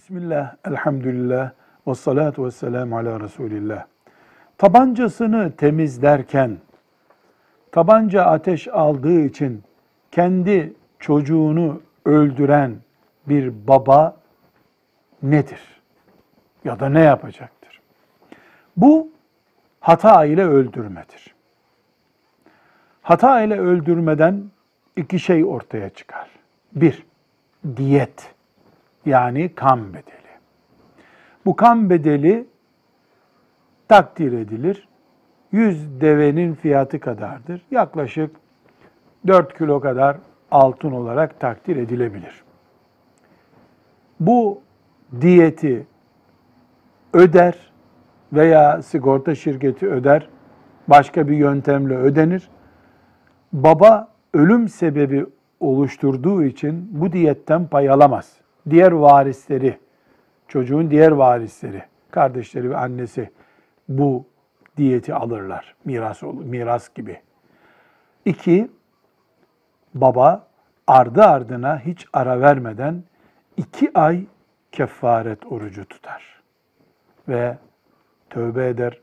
Bismillah, elhamdülillah, ve salatu ve selamu ala Resulillah. Tabancasını temizlerken, tabanca ateş aldığı için kendi çocuğunu öldüren bir baba nedir? Ya da ne yapacaktır? Bu hata ile öldürmedir. Hata ile öldürmeden iki şey ortaya çıkar. Bir, diyet yani kan bedeli. Bu kan bedeli takdir edilir. 100 devenin fiyatı kadardır. Yaklaşık 4 kilo kadar altın olarak takdir edilebilir. Bu diyeti öder veya sigorta şirketi öder, başka bir yöntemle ödenir. Baba ölüm sebebi oluşturduğu için bu diyetten pay alamaz. Diğer varisleri, çocuğun diğer varisleri, kardeşleri ve annesi bu diyeti alırlar. Miras miras gibi. İki, baba ardı ardına hiç ara vermeden iki ay kefaret orucu tutar. Ve tövbe eder,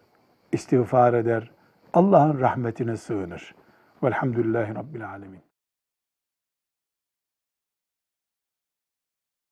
istiğfar eder, Allah'ın rahmetine sığınır. Velhamdülillahi Rabbil Alemin.